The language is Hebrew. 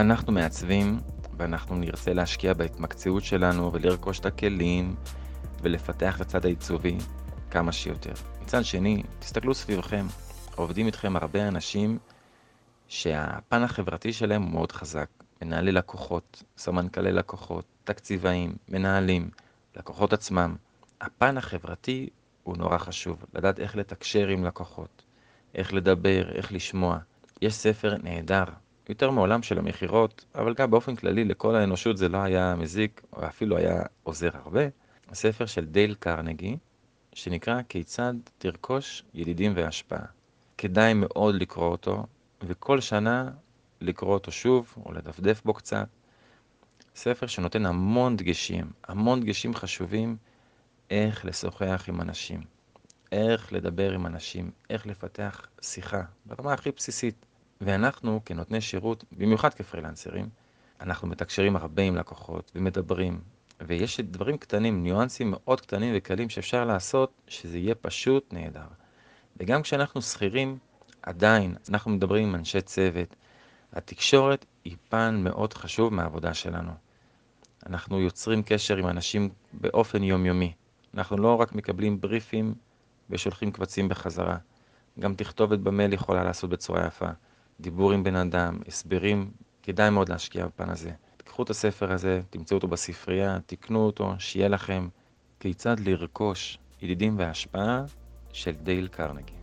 אנחנו מעצבים, ואנחנו נרצה להשקיע בהתמקצעות שלנו ולרכוש את הכלים ולפתח את הצד העיצובי כמה שיותר. מצד שני, תסתכלו סביבכם, עובדים איתכם הרבה אנשים שהפן החברתי שלהם הוא מאוד חזק. מנהלי לקוחות, סמנכ"לי לקוחות, תקציבאים, מנהלים, לקוחות עצמם. הפן החברתי הוא נורא חשוב, לדעת איך לתקשר עם לקוחות, איך לדבר, איך לשמוע. יש ספר נהדר, יותר מעולם של המכירות, אבל גם באופן כללי לכל האנושות זה לא היה מזיק, או אפילו היה עוזר הרבה. הספר של דייל קרנגי, שנקרא כיצד תרכוש ידידים והשפעה. כדאי מאוד לקרוא אותו, וכל שנה לקרוא אותו שוב, או לדפדף בו קצת. ספר שנותן המון דגשים, המון דגשים חשובים איך לשוחח עם אנשים, איך לדבר עם אנשים, איך לפתח שיחה, ברמה הכי בסיסית. ואנחנו, כנותני שירות, במיוחד כפרילנסרים, אנחנו מתקשרים הרבה עם לקוחות ומדברים, ויש דברים קטנים, ניואנסים מאוד קטנים וקלים שאפשר לעשות, שזה יהיה פשוט נהדר. וגם כשאנחנו שכירים, עדיין, אנחנו מדברים עם אנשי צוות. התקשורת היא פן מאוד חשוב מהעבודה שלנו. אנחנו יוצרים קשר עם אנשים באופן יומיומי. אנחנו לא רק מקבלים בריפים ושולחים קבצים בחזרה. גם תכתובת במייל יכולה לעשות בצורה יפה. דיבור עם בן אדם, הסברים, כדאי מאוד להשקיע בפן הזה. תיקחו את הספר הזה, תמצאו אותו בספרייה, תקנו אותו, שיהיה לכם כיצד לרכוש ידידים והשפעה של דייל קרנגי.